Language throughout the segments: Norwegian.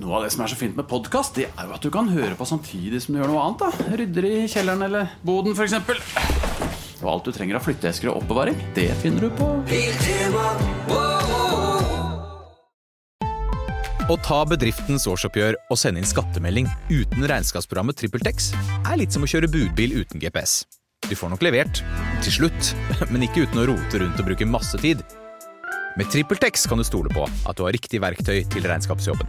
Noe av det som er så fint med podkast, det er jo at du kan høre på samtidig som du gjør noe annet. da Rydder i kjelleren eller boden, f.eks. Og alt du trenger av flytteesker og oppbevaring, det finner du på Å ta bedriftens årsoppgjør og sende inn skattemelding uten regnskapsprogrammet TrippelTex er litt som å kjøre budbil uten GPS. Du får nok levert, til slutt, men ikke uten å rote rundt og bruke masse tid. Med TrippelTex kan du stole på at du har riktig verktøy til regnskapsjobben.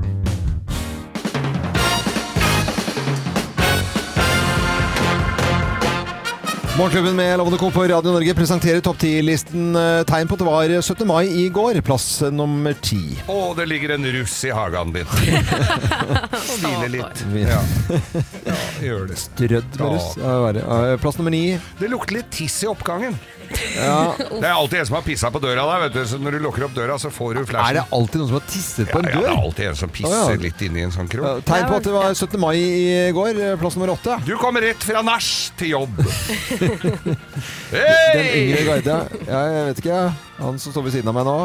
Morgenklubben med Lovende Co. på Radio Norge presenterer topp 10-listen eh, tegn på at det var 17. mai i går. Plass nummer ti. Å, det ligger en russ i hagen din. Og hviler litt. Ja. ja, gjør det. Strødd med russ. Ja, det. Eh, Plass nummer ni. Det lukter litt tiss i oppgangen. Ja. Det er alltid en som har pissa på døra der, vet du. Så når du lukker opp døra, så får du Er det alltid noen som har tisset på en Ja, ja, det er alltid en som pisser Å, ja. litt inni en sånn Ja. Tegn på at det var 17. mai i går. Plass nummer åtte. Du kommer rett fra nach til jobb. Den Hei! yngre garde. Ja, jeg vet ikke. Han som står ved siden av meg nå,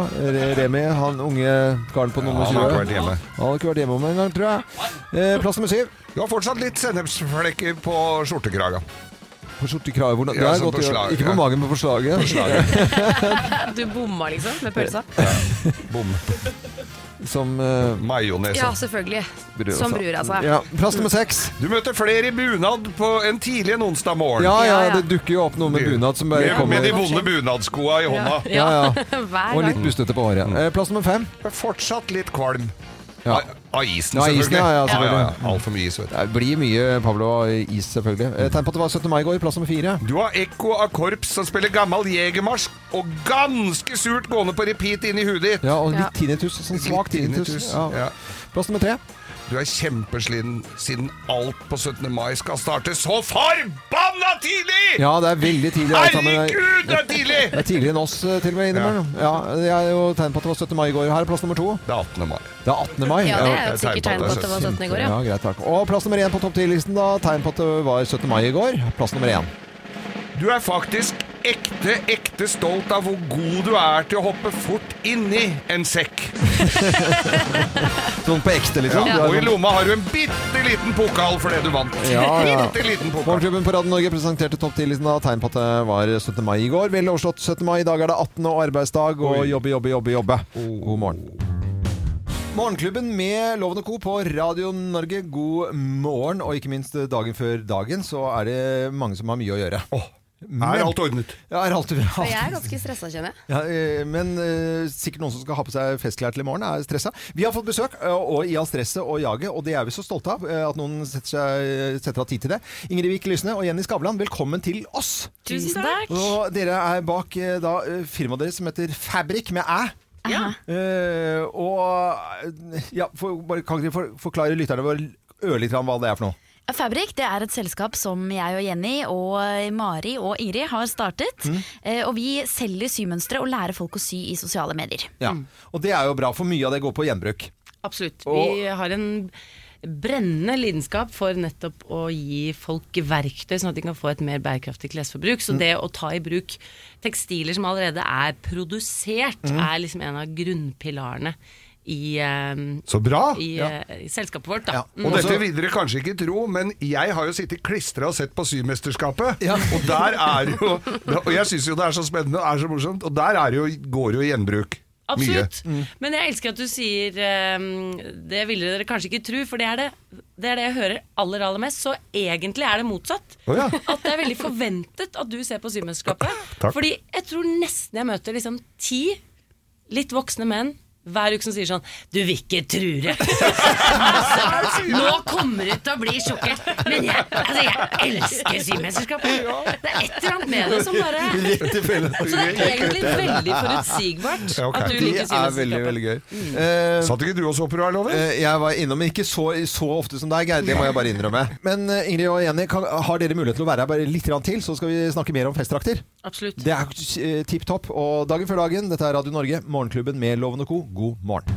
Remi, han unge karen på nummer han 20. har ikke vært hjemme. Han har ikke vært hjemme om en gang, tror jeg. Eh, Plass nummer syv. Du har fortsatt litt sennepsflekker på skjortekraga. På skjortekraget. Hvordan- Ja, sånn godt på slag, Ikke på ja. magen, men på slaget. Du bomma liksom med pølsa? Bom. Som uh, Majones. Ja, selvfølgelig. brura Som seg. brura seg. Ja. Plass nummer seks. Du møter flere i bunad på en tidlig en onsdag morgen. Ja, ja, Ja, ja. det dukker jo opp noe med bunad som bare Med, med de vonde bunadskoa i hånda. Ja, ja. Hver Og litt bustete på håret. Eh, Plass nummer fem. Fortsatt litt kvalm. Ja. Av, isen, Ja, isen, selvfølgelig. ja, ja, selvfølgelig. ja, ja. Altfor mye is, vet du. Det blir mye Pablo-is, selvfølgelig. Eh, Tegn på at det var 17. mai i går. Plass nummer fire. Du har ekko av korps som spiller gammel jegermarsj og ganske surt gående på repeat inni huet ditt. Ja, og litt tinnitus. Sånn svak tinnitus. tinnitus, Ja. ja. Plass nummer tre. Du er kjempesliten siden alt på 17. mai skal starte så forbanna tidlig! Ja, det er veldig tidlig. alt sammen. Herregud, det er tidlig! Det er tidligere enn oss, eh, til og med. innimellom. Ja. det er jo tegn på at det var 17. mai i går. Her er plass nummer to. Det er 18. mai. Det er 18. mai. Ja, det er jo sikkert tegn på at det var 17. i går, ja. Ja, greit, takk. Og plass nummer én på topp 10-listen, da. Tegn på at det var 17. mai i går. Plass nummer én. Du er faktisk ekte, ekte stolt av hvor god du er til å hoppe fort inni en sekk. Sånn på ekte, liksom. Ja. Og i sånn- lomma har du en bitte liten pokal for det du vant. Ja, ja. Bitte liten pokal. Morgenklubben på Radio Norge presenterte topp 10-listen av Tegn på at det var 17. mai i går. Vel overstått 17. mai. I dag er det 18. og arbeidsdag, og Oi. jobbe, jobbe, jobbe, jobbe. God morgen. Morgenklubben med Loven og Co. på Radio Norge. God morgen, og ikke minst dagen før dagen så er det mange som har mye å gjøre. Åh, Men- er alt ordnet? Ja, er alt, alt. jeg er ganske stressa, kjenner jeg. Ja, eh, men uh, sikkert noen som skal ha på seg festklær til i morgen, er stressa. Vi har fått besøk, uh, og i all stresset og jaget, og det er vi så stolte av, Uh, at noen setter, seg, setter av tid til det. Ingrid Vik Lysne og Jenny Skavlan, velkommen til oss. Tusen takk. Og dere er bak da, firmaet deres som heter Fabrik med æ. Ja. Eh, og ja, for, bare, kan dere for, forklare lytterne våre ørlite grann hva det er for noe? Fabrik det er et selskap som jeg og Jenny og Mari og Ingrid har startet. Mm. Eh, Og vi selger symønstre og lærer folk å sy i sosiale medier. Ja. Og det er jo bra, for mye av det går på gjenbruk. Absolutt. Og- Vi har en brennende lidenskap for nettopp å gi folk verktøy, sånn at de kan få et mer bærekraftig klesforbruk. Så det å ta i bruk tekstiler som allerede er produsert, er liksom en av grunnpilarene i, eh, Så bra! i, Ja. eh, i selskapet vårt. Da. Ja. Mm. Og Også- dette vil dere kanskje ikke tro, men jeg har jo sittet klistra og sett på Symesterskapet. Og der er jo Og jeg syns jo det er så spennende og er så morsomt, og der er jo, går det jo i gjenbruk. Absolutt. Mm. Men jeg elsker at du sier ehm, Det ville dere kanskje ikke tro, for det er det, det er det jeg hører aller aller mest. Så egentlig er det motsatt. Oh, ja. At det er veldig forventet at du ser på Symesterskapet. Fordi jeg tror nesten jeg møter liksom ti litt voksne menn hver uke som sier sånn Du vil ikke tru det! altså, nå kommer du til å bli sjokkert. Men jeg, altså, jeg elsker Symesterskapet. Det er et eller annet med det som bare. Så det er egentlig veldig forutsigbart Ja, at du Det liker er veldig, veldig gøy. Eh, Satt ikke du også det her, Loven? eh, jeg var innom, men ikke så, så ofte som deg, Geir. Det må jeg bare innrømme. Men eh, Ingrid og Jenny, kan, har dere mulighet til å være her bare litt til, så skal vi snakke mer om festdrakter? Absolutt. Det er eh, tipp topp. Og dagen før dagen, dette er Radio Norge, Morgenklubben med Loven og Co. God morgen.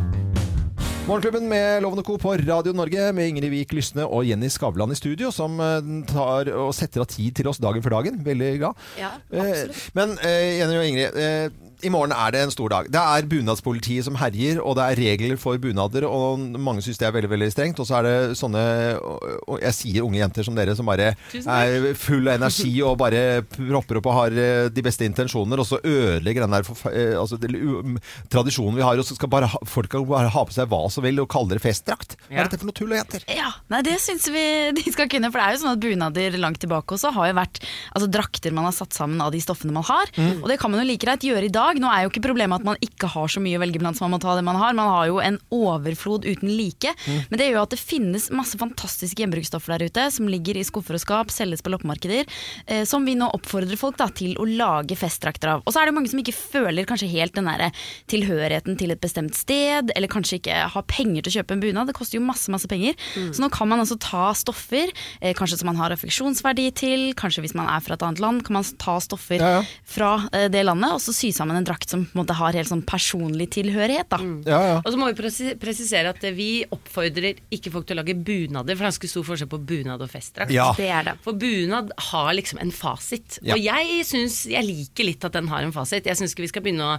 Morgenklubben med Lovende Co. på Radio Norge med Ingrid Vik Lysne og Jenny Skavlan i studio, som eh, tar og setter av tid til oss dagen for dagen. Veldig glad. Ja, absolutt. Men eh, Jenny og Ingrid, eh, i morgen er det en stor dag. Det er bunadspolitiet som herjer, og det er regler for bunader, og mange syns det er veldig veldig strengt. Og så er det sånne, og og jeg sier unge jenter som dere, som bare er full av energi og bare propper opp og har eh, de beste intensjoner, og så ødelegger den der forfe- eh, altså, tradisjonen vi har, og så skal bare ha, folk kan bare ha på seg hva som vil og kalle det festdrakt. Hva er dette for noe tull, jenter? Ja, nei det syns vi de skal kunne. For det er jo sånn at bunader langt tilbake også har jo vært altså, drakter man har satt sammen av de stoffene man har. Mm. Og det kan man jo like greit gjøre i dag. Nå er jo ikke problemet at man ikke har så mye å velge blant, så man må ta det man har. Man har jo en overflod uten like. Mm. Men det gjør at det finnes masse fantastiske gjenbruksstoffer der ute som ligger i skuffer og skap, selges på loppemarkeder, eh, som vi nå oppfordrer folk da, til å lage festdrakter av. Og så er det mange som ikke føler kanskje helt den der tilhørigheten til et bestemt sted, eller kanskje ikke har penger til å kjøpe en bunad. Det koster jo masse masse penger. Så nå kan man altså ta stoffer, eh, kanskje som man har affeksjonsverdi til, kanskje hvis man er fra et annet land, kan man ta stoffer Ja, ja. fra eh, det landet, og så sy sammen en drakt som på en måte har helt sånn personlig tilhørighet. da. Ja, ja. Og så må vi presisere at vi oppfordrer ikke folk til å lage bunader, for det er ganske stor forskjell på bunad og festdrakt. Ja. Det er det. For bunad har liksom en fasit. Ja. Og jeg syns Jeg liker litt at den har en fasit. Jeg syns ikke vi skal begynne å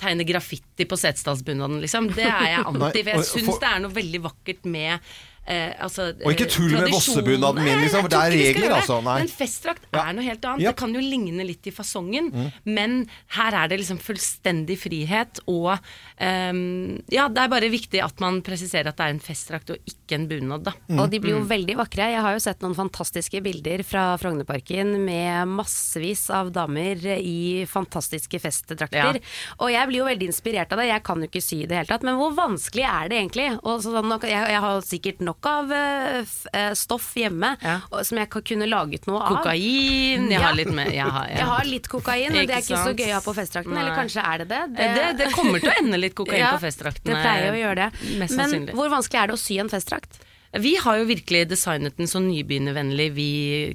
tegne graffiti på Setesdalsbunaden, liksom. Det er jeg anti, for jeg syns det er noe veldig vakkert med Eh, altså, Og ikke eh, tull med vossebunaden min, liksom, for det er regler, det. altså, nei. Men festdrakt Ja. er noe helt annet. Ja. Det kan jo ligne litt i fasongen, men her er det liksom fullstendig frihet, og um, ja, det er bare viktig at man presiserer at det er en festdrakt og ikke en bunad, da. Mm. Og de blir jo veldig vakre. Jeg har jo sett noen fantastiske bilder fra Frognerparken med massevis av damer i fantastiske festdrakter. Ja. Og jeg blir jo veldig inspirert av det. Jeg kan jo ikke sy i det hele tatt, men hvor vanskelig er det egentlig? Og så, jeg, jeg har sikkert nok av eh, eh, stoff hjemme Ja. som jeg kan kunne laget noe av. Kokain, jeg har litt med Jeg har, Jeg har litt kokain, men det er Ikke så gøy å ha på festdrakten. Eller kanskje er det det? Det, det, det kommer til å ende litt kokain på festdraktene. Det pleier å gjøre det. Men hvor vanskelig er det å sy en festdrakt? Vi har jo virkelig designet den så nybegynnervennlig vi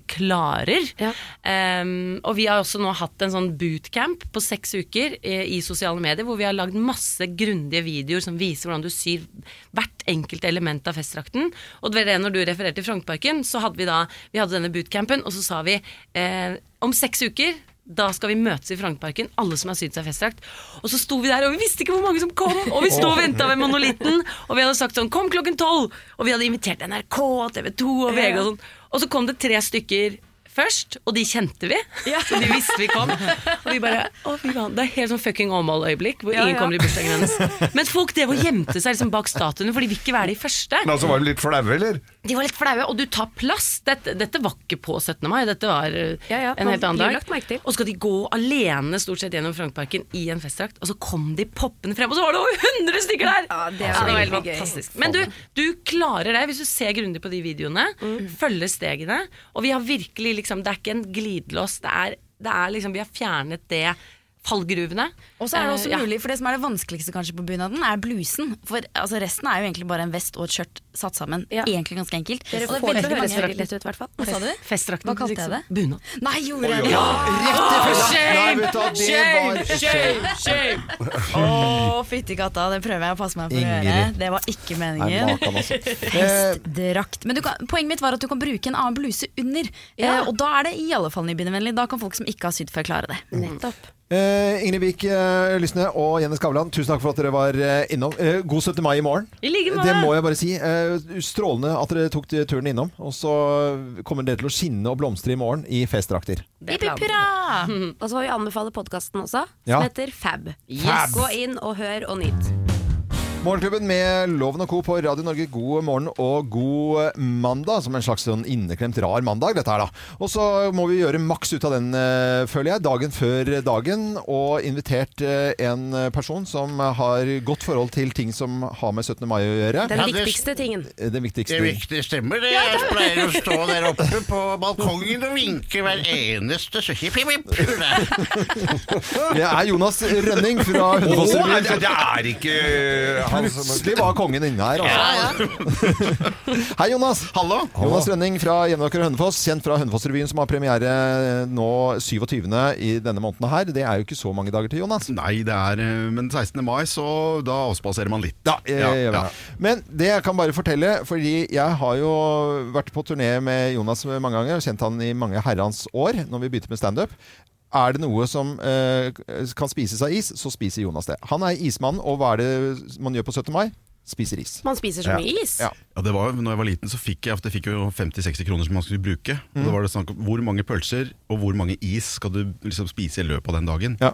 klarer. Ja. Um, og vi har også nå hatt en sånn bootcamp på seks uker i, i sosiale medier, hvor vi har lagd masse grundige videoer som viser hvordan du syr hvert enkelt element av festdrakten. Og det var det når du refererte til Frognerparken, så hadde vi da vi hadde denne bootcampen, og så sa vi eh, om seks uker da skal vi møtes i Frognerparken, alle som har sydd seg festdrakt. Og så sto vi der, og vi visste ikke hvor mange som kom! Og vi sto og venta ved monolitten, og vi hadde sagt sånn 'kom klokken tolv'! Og vi hadde invitert NRK, TV 2 og VG og sånn. Og så kom det tre stykker først, og de kjente vi. Så de visste vi kom. Og vi bare Å, fy faen. Det er helt sånn fucking Åmål-øyeblikk, hvor ingen ja. kommer i bursdagen hennes. Men folk drev og gjemte seg liksom bak statuene, for de vil ikke være de første. Men altså, var de litt flaue, eller? De var litt flaue, og du tar plass. Dette, dette var ikke på 17. mai, dette var Ja, ja, en helt annen dag. Og skal de gå alene stort sett gjennom Frankparken i en festdrakt, og så kom de poppende frem, og så var det over 100 stykker der! Ja, det er var veldig helt gøy. fantastisk. Men du, du klarer det hvis du ser grundig på de videoene, Mm. følger stegene, og vi har virkelig liksom, det er ikke en glidelås, det er, det er liksom, vi har fjernet det fallgruvene. Og så er det også Eh, mulig, for det som er det vanskeligste kanskje på bunaden, er blusen. For altså, resten er jo egentlig bare en vest og et skjørt satt sammen. Ja. Egentlig ganske enkelt. Dere Og det er får det veldig høres mange- veldig lett ut, i hvert fall. Hva sa du? Festdrakten. Hva kalte jeg det? Bunad. Nei, gjorde jeg det? Vet du hva, shame, shame! Å, fytti katta, det prøver jeg å passe meg for å Ingrid. gjøre. Det var ikke meningen. altså. Festdrakt. Men du kan, poenget mitt var at du kan bruke en annen bluse under. Ja. Eh, og da er det i alle fall nybegynnervennlig. Da kan folk som ikke har sydd før, klare det. Nettopp. Eh, Ingrid Vik eh, Lysne og Jenny Skavlan, tusen takk for at dere var eh, innom. Eh, god 17. mai i morgen. I like måte. Det må jeg bare si. Eh, strålende at dere tok turen innom. Og så kommer dere til å skinne og blomstre i morgen i festdrakter. Er! Og så må vi anbefale podkasten også, som Ja. heter Fab. Yes. Gå inn og hør og nyt. Morgenklubben med Loven og Co. på Radio Norge, god morgen og god mandag. Som en slags sånn inneklemt rar mandag, dette her, da. Og så må vi gjøre maks ut av den, eh, føler jeg, dagen før dagen. Og invitert eh, en person som har godt forhold til ting som har med 17. mai å gjøre. Den viktigste tingen. Den Det viktigste. Det viktige stemmer det. Jeg pleier å stå der oppe på balkongen og vinke hver eneste så hipp, hipp, hipp. Det er Jonas Rønning fra Å, Hundefoss-revyen. det, det er ikke Plutselig var kongen inne her. Altså. Hei, Jonas. Hallo? Jonas Rønning fra Jevnaker og Hønefoss, kjent fra Hønefoss-revyen, som har premiere nå 27. i denne måneden her. Det er jo ikke så mange dager til, Jonas. Nei, det er eh, Men 16. mai, så da avspaserer man litt. Ja, jeg, Ja, jeg, ja. Men det jeg kan bare fortelle, fordi jeg har jo vært på turné med Jonas mange ganger, og kjent han i mange herrens år, når vi begynte med standup. Er det noe som eh, kan spises av is, så spiser Jonas det. Han er ismann, og hva er det man gjør på 17. mai? Spiser is. Man spiser så mye is. Ja. Ja, det var, når jeg var liten, så fikk jeg, jeg fikk jo 50-60 kroner som man skulle bruke. Og Da var det snakk om hvor mange pølser og hvor mange is skal du liksom spise i løpet av den dagen. Ja.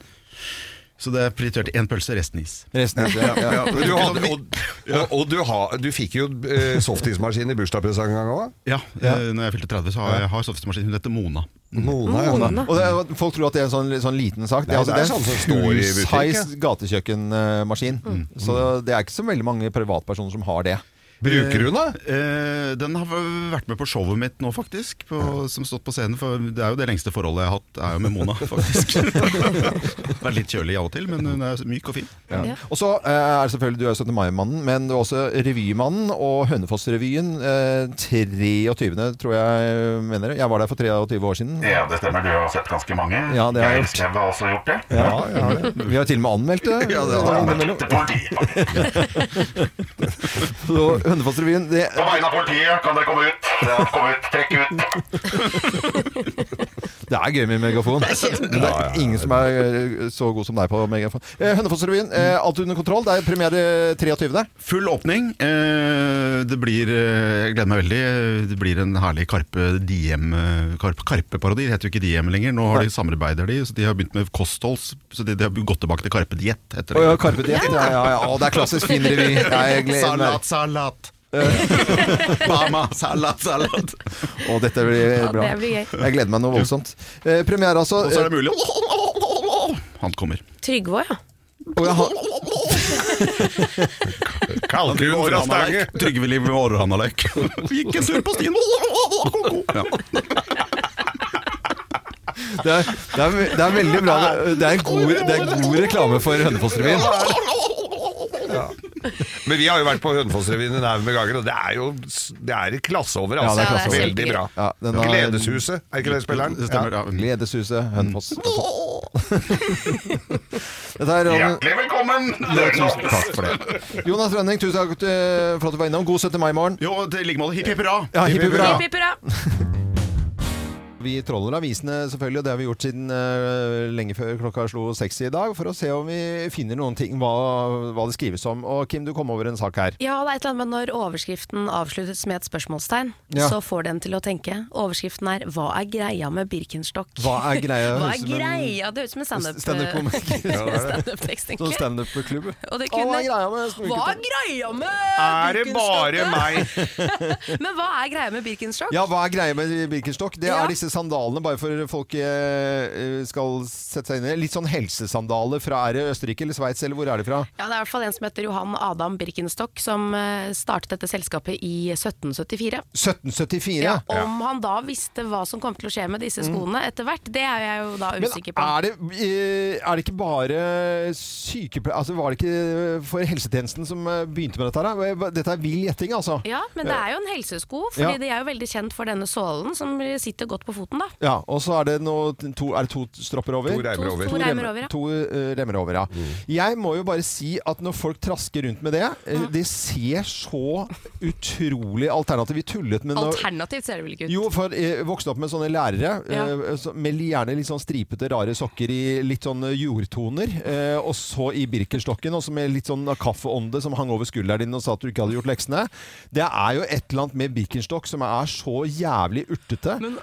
Så det prioriterte én pølse, resten is. Resten ja, ja. Ja, du hadde, og, og, og du, har, du fikk jo eh, softismaskin i bursdagspresang en gang òg. Ja, eh, når jeg fylte 30, så har jeg har softismaskin. Hun heter Mona. Mona, ja. Og det, folk tror at det er en sånn, sånn liten sak. Nei, altså, det er sånn står i butikk, full-size gatekjøkkenmaskin. Så det er ikke så veldig mange privatpersoner som har det. Bruker hun det? Eh, den har vært med på showet mitt nå, faktisk. På, som stått på scenen. For det er jo det lengste forholdet jeg har hatt, er jo med Mona, faktisk. er litt kjølig av og til, men hun er myk og fin. Ja. Og så eh, er det selvfølgelig du er 17. mai-mannen, men du er også Revymannen og Hønefoss-revyen. Eh, 23. tror jeg mener det. Jeg var der for 23 år siden. Ja, det stemmer. Du har sett ganske mange. Ja, det har jeg gjort. Har også gjort det. Ja, ja. Vi har til og med anmeldt det. Ja, det har jeg det Så Hønefoss-revyen det, På vegne av politiet, kan dere komme ut? Kom ut, trekk ut. det er gøy med megafon. Men det er ingen som er eh, så god som deg på megafon. Eh, Hønefoss-revyen, eh, alt under kontroll. Det er premiere 23. Full åpning. Eh, det blir Jeg gleder meg veldig. Det blir en herlig Karpe Diem Karpe, Karpe-parodi. Det heter jo ikke Diem lenger. Nå har de samarbeider de, så de har begynt med kostholds. Så de, de har gått tilbake til Karpe Diett. heter Å det. ja, Karpe Diem. Ja, ja, ja. Det er klassisk fin revy. Salat, salat. Bama, salat, salat. Å, dette blir Ja, bra. det blir gøy. Jeg gleder meg noe voldsomt. Eh, premiere, altså. Og så er det mulig Han kommer. Trygve òg, ja. Og jeg har- Kalkun fra Stange. Trygve Liv Orrhanalek. Gikk en tur på stien. Ja. det, er, det, er, det er veldig bra. Det er en god, det er god reklame for Hønefoss-revyen. Men vi har jo vært på Hønefoss-revyen en haug med ganger, og det er jo det er i klasse over. Ja, Altså. det er klasse over. Veldig bra. Ja, den har- Gledeshuset, er ikke det spilleren? Det stemmer. Ja. Gledeshuset Hønefoss. Er Hjertelig velkommen! Tusen takk for det. Jonas Rønning, tusen takk eh, for at du var innom. God 17. mai i morgen. Jo, i like måte. Hipp hipp hurra. Ja, hipp hipp hurra. Vi troller avisene selvfølgelig, og det har vi gjort siden uh, lenge før klokka slo seks i dag, for å se om vi finner noen ting, hva, hva det skrives om. Og Kim, du kom over en sak her. Ja, det er et eller annet med når overskriften avsluttes med et spørsmålstegn, Ja. så får den til å tenke. Overskriften er 'Hva er greia med Birkenstock'? Hva er greia? Hva er greia? Det høres ut som en standup- Stand-up-komiker. standup-tekst, Sånn egentlig. standup-klubb. Og det Hva kunne er greia med Hva er greia med Er det bare meg? Men hva er greia med Birkenstock? Ja, hva er greia med Birkenstock? Det Ja. er disse sandalene, bare for folk eh, skal sette seg inn i. Litt sånn helsesandaler fra er det Østerrike eller Sveits, eller hvor er det fra? Ja, Det er i hvert fall en som heter Johan Adam Birkenstock, som eh, startet dette selskapet i 1774. 1774. Ja, om han da visste hva som kom til å skje med disse skoene etter hvert, det er jeg jo da usikker på. er det, eh, er det ikke bare sykepleiere Altså Var det ikke for helsetjenesten som eh, begynte med dette? her? Dette er vill gjetting, altså. Ja, men det er jo en helsesko, fordi Ja. de er jo veldig kjent for denne sålen som sitter godt på foten. Foten, da. Ja, og så er det, noe, to, er det to stropper over? To reimer over. To reimer over, ja. To uh, remmer over, ja. Jeg må jo bare si at når folk trasker rundt med det, uh, det ser så utrolig alternativt tullet med Alternativt ser det vel ikke ut. jo, for jeg vokste opp med sånne lærere Ja. eh, med gjerne litt sånn stripete, rare sokker i litt sånn jordtoner. Eh, og så i Birkenstokken, og så med litt sånn kaffeånde som hang over skulderen din og sa at du ikke hadde gjort leksene. Det er jo et eller annet med Birkenstock som er så jævlig urtete. Men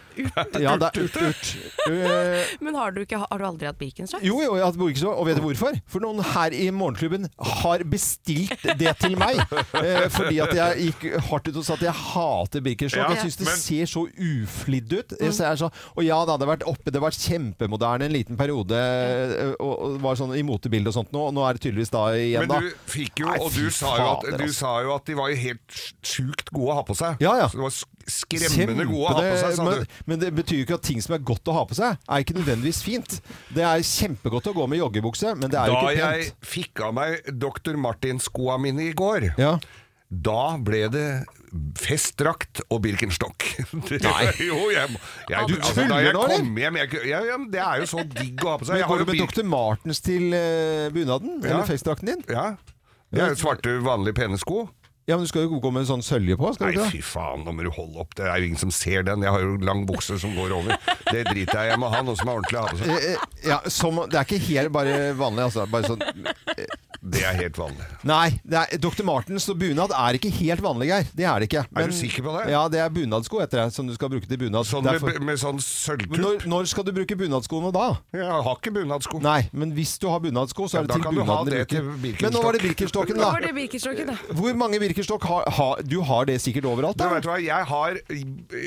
Ja, det er urt-urt. Eh, Men har du, ikke, har du aldri hatt Birkenstock? jo, jo, jeg har hatt Birkenstock, og vet du hvorfor? For noen her i Morgenklubben har bestilt det til meg. Eh, fordi at jeg gikk hardt ut og sa at jeg hater Birkenstock. Ja, jeg syns det men- ser så uflidd ut. Jeg ser så, og ja, det hadde vært oppe, det var kjempemoderne en liten periode, eh, og, og var sånn i motebildet og sånt nå, og nå er det tydeligvis da igjen, da. Men du fikk jo, og du sa jo, at, du altså. sa jo at de var jo helt sjukt gode å ha på seg. Ja, ja. Så det var skremmende gode å ha på seg, men, men det betyr jo ikke at ting som er godt å ha på seg, er ikke nødvendigvis fint. Det er kjempegodt å gå med joggebukse, men det er jo ikke pent. Da jeg fikk av meg Dr. Martin-skoa mine i går, Ja. da ble det festdrakt og Birkenstock. Nei. Jo, jeg, jeg, Du altså, tuller jeg nå, eller? ja, ja, Det er jo så digg å ha på seg. Men går du med Dr. Martens til uh, bunaden? Ja. Eller festdrakten din? Ja. Det er jo svarte, vanlige, pene sko. Ja, men du skal jo gå med en sånn sølje på, skal Nei, du ikke? fy faen, nå må du holde opp. Det er jo ingen som ser den. Jeg har jo lang bukse som går over. Det driter jeg i. Jeg må ha noe som er ordentlig å ha på seg. Eh, eh, Ja, som, det er ikke helt bare vanlig, altså. Bare sånn Det er helt vanlig. Nei, det er, Dr. Martens og bunad er ikke helt vanlig, Geir. Det er det ikke. Er du sikker på det? Ja, det er bunadsko heter det, som du skal bruke til bunad. Sånn med, Derfor- med sånn Men sølvtupp. når, når skal du bruke bunadskoene da? Jeg har ikke bunadsko. Nei, men hvis du har bunadsko, så Ja, er det da til bunaden du det bruker. Men nå var det Birkenstocken, Nå var da. det Birkenstocken, da. Hvor mange Birkenstock har, har Du har det sikkert overalt, da? Du vet hva, jeg har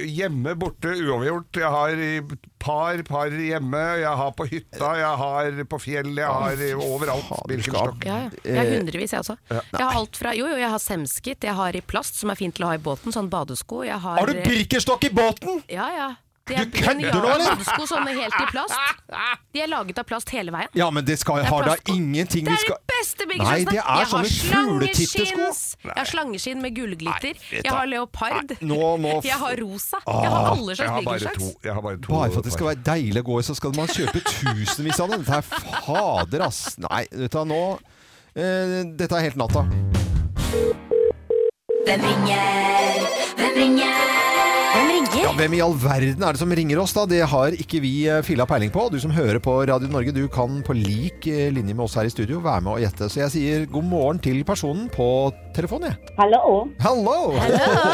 hjemme borte uavgjort. Jeg har i par, par hjemme. Jeg har på hytta, jeg har på fjellet, jeg har overalt. Birkenstock. Ja, ja. Jeg har hundrevis, jeg også. Jeg har alt fra Jo, jo, jeg har semskit, jeg har i plast, som er fint til å ha i båten, sånn badesko. Jeg har Har du Birkenstock i båten?! Ja, ja. De Du er kødder nå, eller? Badesko sånne helt i plast. De er laget av plast hele veien. Ja, men det skal, Det ha har da ingenting Det er skal de beste Nei, det er Jeg har sånne fugletittesko. slangeskinn- Jeg har slangeskinn med gullglitter. Jeg har leopard. leopard. Nå nå... Jeg har rosa. Jeg har alle slags har bare. Jeg bare Bare for at det skal være deilig å gå i, så skal man kjøpe tusenvis av dem. Dette er fader, ass. Nei, vet du hva, nå eh, Dette er helt natta. Hvem ringer? Hvem ringer? Hvem ringer? Ja, Hvem i all verden er det som ringer oss, da? Det har ikke vi eh, filla peiling på. Du som hører på Radio Norge, du kan på lik eh, linje med oss her i studio være med og gjette. Så jeg sier god morgen til personen på telefonen, jeg. Hallo. Hallo!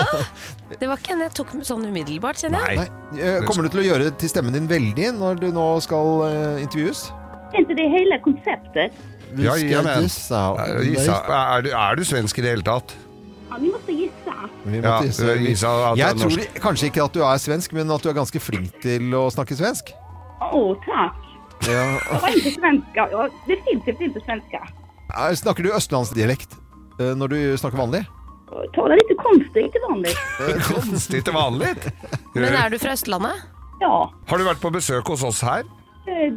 Det var ikke en jeg tok sånn umiddelbart, kjenner jeg. Nei. eh, Kommer du til å gjøre til stemmen din veldig når du nå skal eh, intervjues? Inte det hele konceptet? Vi Ja, skal jajamän. Er, Isa, er, du, er du svensk i det hele tatt? Ja, vi måste gissa. Vi måtte Ja, gisse. Vi- Isa at du Jeg norsk. tror kanskje ikke at du er svensk, men at du er ganske flink til å snakke svensk. Åh, tack. Ja. Jag var inte svenska. Ja, ju inte svenska. Eh, Snakker du østlandsdialekt eh, når du snakker vanlig? Jag talar lite konstigt vanlig vanligt. Konstig til vanlig. Men er du fra Østlandet? Ja. Har du vært på besøk hos oss her? Eh,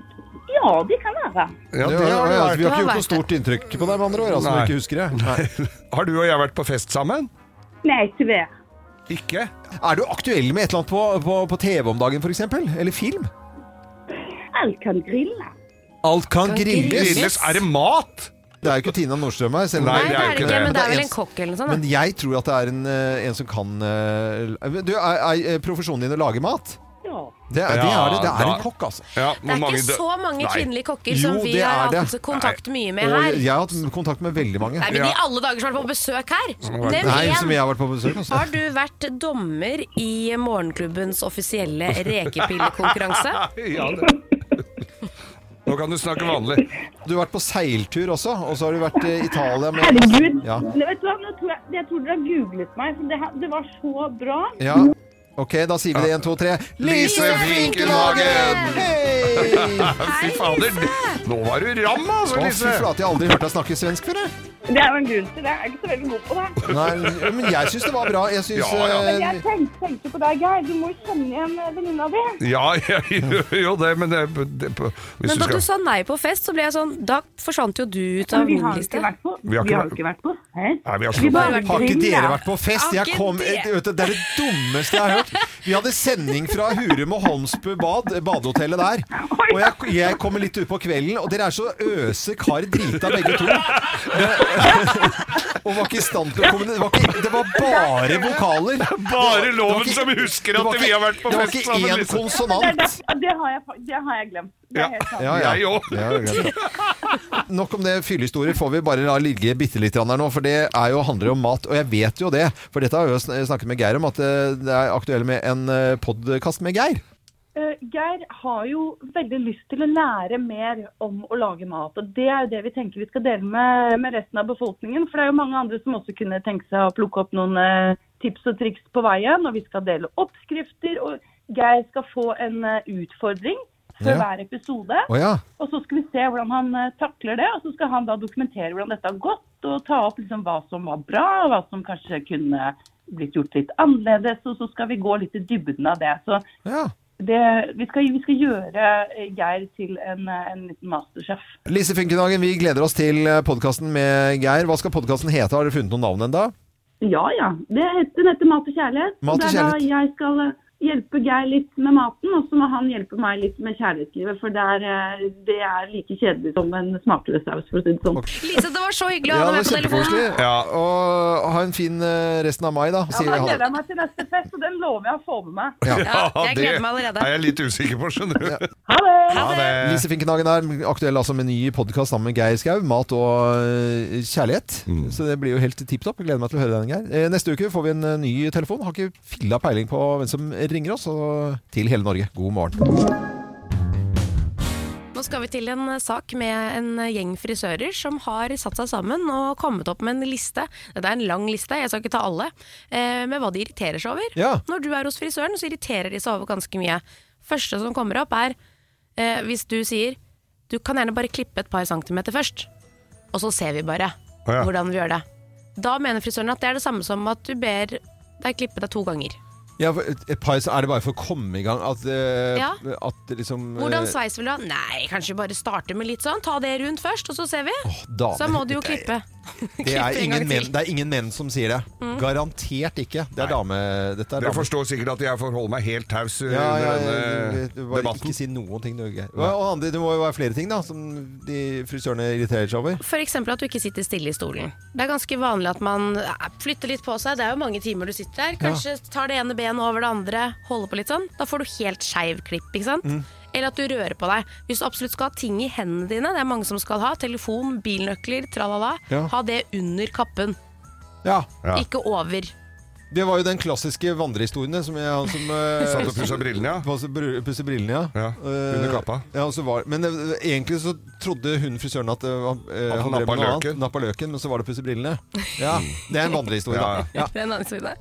ja, det kan være. Ja, det har ja, du vært. vi har ikke gjort noe stort inntrykk på deg, med andre ord. Altså, Nei. vi ikke husker det. Nei. Har du og jeg vært på fest sammen? Nei, tyvärr. Ikke? Er du aktuell med et eller annet på, på, på TV om dagen, f.eks.? Eller film? Alt kan grille. Alt kan Kan grilles. grilles. Er det mat? Det er jo ikke Tina Nordstrøm her. Selv Nei, det er det ikke, men det er vel en kokk eller noe sånt. Men jeg tror at det er en, eh, en som kan eh, Du, er, er profesjonen din å lage mat? Ja. Det er det. Er det. det er en kokk, altså. Ja, Det er ikke så mange kvinnelige kokker som vi det har det. hatt kontakt mye med Og her. jeg har hatt kontakt med veldig mange. Nei, men Ja. i alle dager som har vært på besøk her. Nevn Nei, som jeg har vært på besøk også Har du vært dommer i Morgenklubbens offisielle rekepillekonkurranse? Ja, det. Nå kan du snakke vanlig. Du har vært på seiltur også, og så har du vært i Italia med Herregud. Ja. Vet du vad? Nu tror jag, jag trodde du har googlet meg, for det, det var så bra. Ja. Ok, da sier vi det. Én, to, tre. Lise Finkenhagen! Hei! Fy fader, nå var du ram, altså, Å, fy Lise. flate, jeg har aldri hørt deg snakke svensk før. jeg. Det er jo en grunn til det. Jeg er ikke så veldig god på det. Nei, men jeg syns det var bra. Jeg syns Ja, ja. Men jeg tenkte, tänkte, tänkte på deg, Geir. Du må jo kjenne en venninna av det. Ja, jeg gjør jo det, men det, det, hvis Men du da du sa nei på fest, så ble jeg sånn Da forsvant jo du ut av vi min har liste. Vi har inte inte på fest. Vi har Har Har ikke dere vært på fest? Jeg kom, vet det er det dummeste jeg har hørt. Vi hadde sending fra Hurum og Holmsbu bad, badehotellet der. Og jeg, jeg kommer litt utpå kvelden, og dere er så øse kar drita begge to. og var ikke i stand til å kommunisere. Det, var ikke- det var bare vokaler. Bare Det var loven som husker at vi har vært på fest Det var ikke én liksom. konsonant. Det, det, har jeg, det har jeg glemt. Det er helt sant. Ja, ja. Jeg òg. Ja. Nok om det fyllehistorier får vi bare la ligge bitte litt her nå, for det er jo, handler jo om mat. Og jeg vet jo det, for dette har jeg jo snakket med Geir om, at eh, det er aktuelt med en podkast med Geir. Eh, Geir har jo veldig lyst til å lære mer om å lage mat. og Det er jo det vi tenker vi skal dele med, med resten av befolkningen. For det er jo mange andre som også kunne tenke seg å plukke opp noen eh, tips og triks på veien. Og vi skal dele oppskrifter. Og Geir skal få en eh, utfordring før Ja. hver episode. Oh, ja. Og så skal vi se hvordan han takler det. Og så skal han da dokumentere hvordan dette har gått. Og ta opp liksom hva som var bra, og hva som kanskje kunne blitt gjort litt annerledes. Og så skal vi gå litt i dybden av det. Så Ja. Det, vi, skal, vi skal gjøre eh, Geir til en, eh, en liten masterchef. Lise Funkenhagen, vi gleder oss til podkasten med Geir. Hva skal podkasten hete? Har dere funnet noen navn ennå? Ja ja. Det heter, den heter Mat og kjærlighet. Mat og det er da kjærlighet. jeg skal eh, hjelpe Geir litt med maten, og så må han hjelpe meg litt med kjærlighetslivet. For det er, eh, det er like kjedelig som en smakløs saus, for å si det sånn. Lise, det var så hyggelig å Ja, ha deg med på telefonen. Ja, Og ha en fin eh, resten av mai, da. Ja, da gleder jeg meg til neste fest, og den lover jeg å få med meg. Ja. jeg gleder meg allerede. er jeg litt usikker på, skjønner du. Ha det! Ha det! Lise Finkenhagen er aktuell altså med ny podkast sammen med Geir Skau. Mat og eh, kjærlighet. Mm. Så det blir jo helt tipp topp. Gleder meg til å høre den, Geir. Neste uke får vi en ny telefon. Har ikke filla peiling på hvem som ringer oss. Og til hele Norge, god morgen. Nå skal vi til en sak med en gjeng frisører som har satt seg sammen og kommet opp med en liste. Dette er en lang liste, jeg skal ikke ta alle, eh, med hva de irriterer seg over. Ja. Når du er hos frisøren, så irriterer de seg over ganske mye. Første som kommer opp er eh, hvis du sier du kan gjerne bare klippe et par centimeter først, og så ser vi bare hvordan vi gjør det. Da mener frisøren at det er det samme som at du ber deg klippe deg to ganger. Ja, et, par, så er det bare for å komme i gang at, eh, Ja. at liksom eh, Hvordan sveis vil du ha? Nei, kanskje bare starte med litt sånn. Ta det rundt først, og så ser vi. damer, så må du jo det er- klippe. det er, ingen menn, det er ingen menn som sier det. Mm. Garantert ikke. Det er dame... Dette er Dere dame. forstår sikkert at jeg forholder meg helt taus uh, Ja, ja, under ja, denne du, bare debatten. ikke si noen ting. du, Og, andre, det må jo være flere ting da som de frisørene irriterer seg over. F.eks. at du ikke sitter stille i stolen. Det er ganske vanlig at man eh, flytter litt på seg. Det er jo mange timer du sitter der. Kanskje tar det ene benet over det andre, holder på litt sånn. Da får du helt skeiv klipp, ikke sant. Mm. Eller at du rører på deg. Hvis du absolutt skal ha ting i hendene dine, det er mange som skal ha, telefon, bilnøkler, tralala, Ja. ha det under kappen, Ja. ikke over. Det var jo den klassiske vandrehistorien som jeg, han som eh, Satt og pussa brillene, ja. Pusset brillene, ja. Ja, Eh, under kappa. Ja, var, men eh, egentlig så trodde hun frisøren at det eh, han han drev nappa med noe løken. annet. Nappa løken, men så var det pusse brillene. Ja, det er en vandrehistorie, Ja, da. Ja. Det er en annen historie.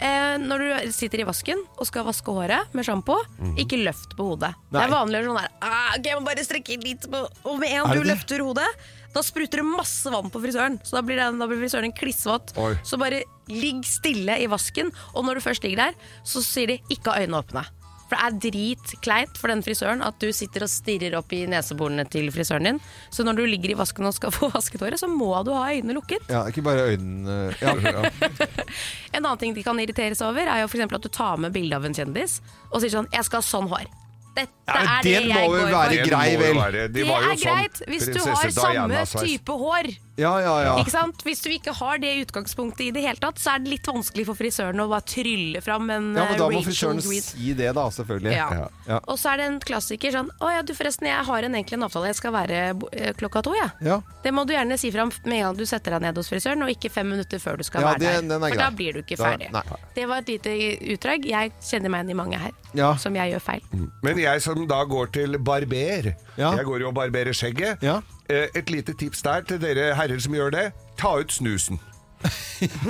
Eh, når du sitter i vasken og skal vaske håret med sjampo, ikke løft på hodet. Det Mhm. Er vanlig å gjøre sånn der ah, okay, Jeg må bare strekke litt på Og med en du det det? løfter hodet, da spruter det masse vann på frisøren. Så da blir, den, da blir frisøren klissvåt. Oi. Så bare ligg stille i vasken, og når du først ligger der, så sier de ikke ha øynene åpne. For det er dritkleint for den frisøren at du sitter og stirrer opp i neseborene til frisøren din. Så når du ligger i vasken og skal få vasket håret, så må du ha øynene lukket. ja, ikke bare øynene ja, ja. En annen ting de kan irritere seg over, er jo eksempel at du tar med bilde av en kjendis og sier sånn 'Jeg skal ha sånn hår'. Dette Ja, er det jeg går for. Det må jo vel? Det Det var jo er sånn greit hvis du prinsesse har samme type hår. Ja, ja, ja. Ikke sant? Hvis du ikke har det utgangspunktet i det hele tatt, så er det litt vanskelig for frisøren å bare trylle fram en Ja, men da eh, må frisøren si det, da, selvfølgelig. Ja. Ja. Og så er det en klassiker sånn Å ja, du forresten, jeg har en, egentlig en avtale. Jeg skal være eh, klokka to, jeg. Ja. Det må du gjerne si fram med en gang du setter deg ned hos frisøren, og ikke fem minutter før du skal Ja, være det- der. er For da blir du ikke ferdig. Da, Det var et lite utdrag. Jeg kjenner meg igjen i mange her Ja. som jeg gjør feil. Men jeg som da går til barber Ja. Jeg går jo og barberer skjegget. Eh, Et lite tips der til dere herrer som gjør det. Ta ut snusen.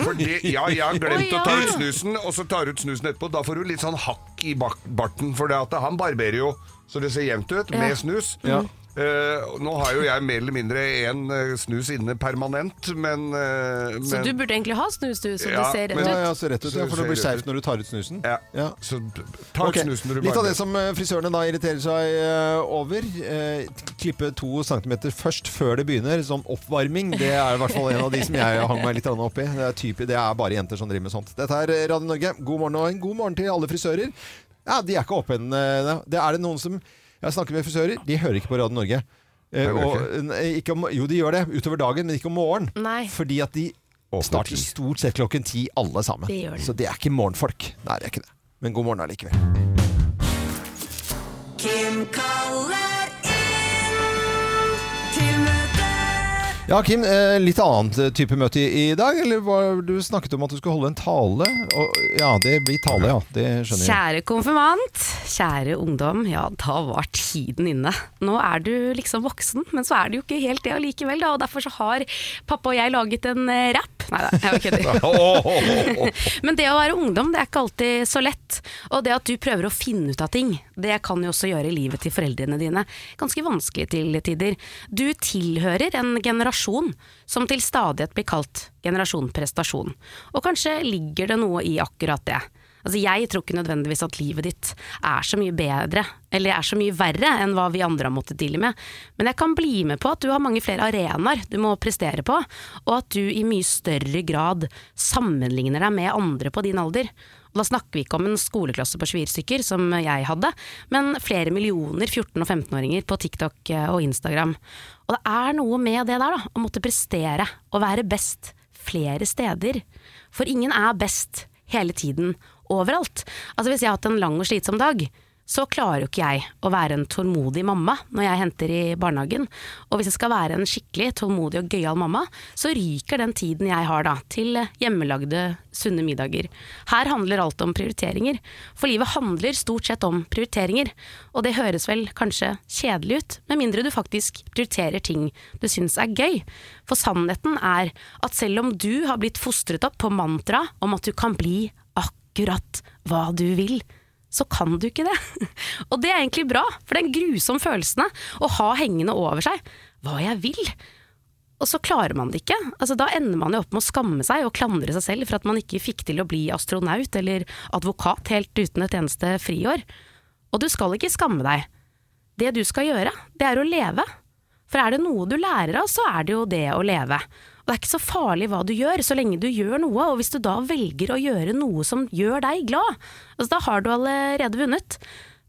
For det, ja, jeg har glemt Å, ja. å ta ut snusen, og så tar du ut snusen etterpå. Da får du litt sånn hakk i bak barten, for det at han barberer jo så det ser jevnt ut med snus. Ja. Eh, nå har jo jeg mer eller mindre en eh, snus inne permanent, men, eh, Så du burde egentlig ha snus, du, så Ja, det ser rett men- ut. Ja, ja, rett ut, ja, for det blir skjevt når du tar ut snusen. Ja. Så ta okay. Snusen når du Litt av det som frisørene da irriterer seg over. eh, klippe to centimeter først før det begynner, som oppvarming. Det er i hvert fall en av de som jeg hang meg litt opp i. Det er, type, det er bare jenter som driver med sånt. Dette er Radio Norge. God morgen og en god morgen til alle frisører. Ja, De er ikke åpne. ennå. Det er det noen som Jeg snakker med frisører, de hører ikke på Radio Norge. Eh, og, nei, ikke om, jo, de gjør det utover dagen, men ikke om morgenen. Nei. Fordi at de starter stort sett klokken ti, alle sammen. Det gjør de. Så det er ikke morgenfolk. Nei, det er ikke det. Men god morgen allikevel. Kim kaller Ja, Kim, eh, litt annet eh, type møte i, dag? Eller var, du snakket om at du skulle holde en tale? Og, ja, det blir tale, ja. Det skjønner jeg. Kjære konfirmant, kjære ungdom, ja da var tiden inne. Nå er du liksom voksen, men så er du jo ikke helt det allikevel, da. Og derfor så har pappa og jeg laget en eh, rapp. Nei da, jeg kødder. men det å være ungdom, det er ikke alltid så lett. Og det at du prøver å finne ut av ting, det kan jo også gjøre livet til foreldrene dine ganske vanskelig til tider. Du tilhører en generasjon som til stadighet blir kalt generasjon prestasjon. Og kanskje ligger det noe i akkurat det. Altså Jeg tror ikke nødvendigvis at livet ditt er så mye bedre, eller er så mye verre enn hva vi andre har måttet deale med, men jeg kan bli med på at du har mange flere arenaer du må prestere på, og at du i mye større grad sammenligner deg med andre på din alder. Da snakker vi ikke om en skoleklasse på 24 stykker, som jeg hadde, men flere millioner 14- og 15-åringer på TikTok eh, og Instagram. Og det er noe med det der, da, å måtte prestere og være best flere steder. For ingen er best hele tiden, overalt. Altså Hvis jeg har hatt en lang og slitsom dag, så klarer jo ikke jeg å være en tålmodig mamma når jeg henter i barnehagen. Og hvis jeg skal være en skikkelig tålmodig og gøyal mamma, så ryker den tiden jeg har da til hjemmelagde, sunne middager. Her handler alt om prioriteringer. For livet handler stort sett om prioriteringer. Og det høres vel kanskje kjedelig ut, med mindre du faktisk prioriterer ting du syns er gøy. For sannheten er at selv om du har blitt fostret opp på mantra om at du kan bli akkurat hva du vil, så kan du ikke det. Og det er egentlig bra, for det er en grusom følelse å ha hengende over seg hva jeg vil. Og så klarer man det ikke. Altså, da ender man jo opp med å skamme seg og klandre seg selv for at man ikke fikk til å bli astronaut eller advokat helt uten et eneste friår. Og du skal ikke skamme deg. Det du skal gjøre, det er å leve. For er det noe du lærer av, så er det jo det å leve. Det er ikke så farlig hva du gjør, så lenge du gjør noe. Og hvis du da velger å gjøre noe som gjør deg glad, altså da har du allerede vunnet.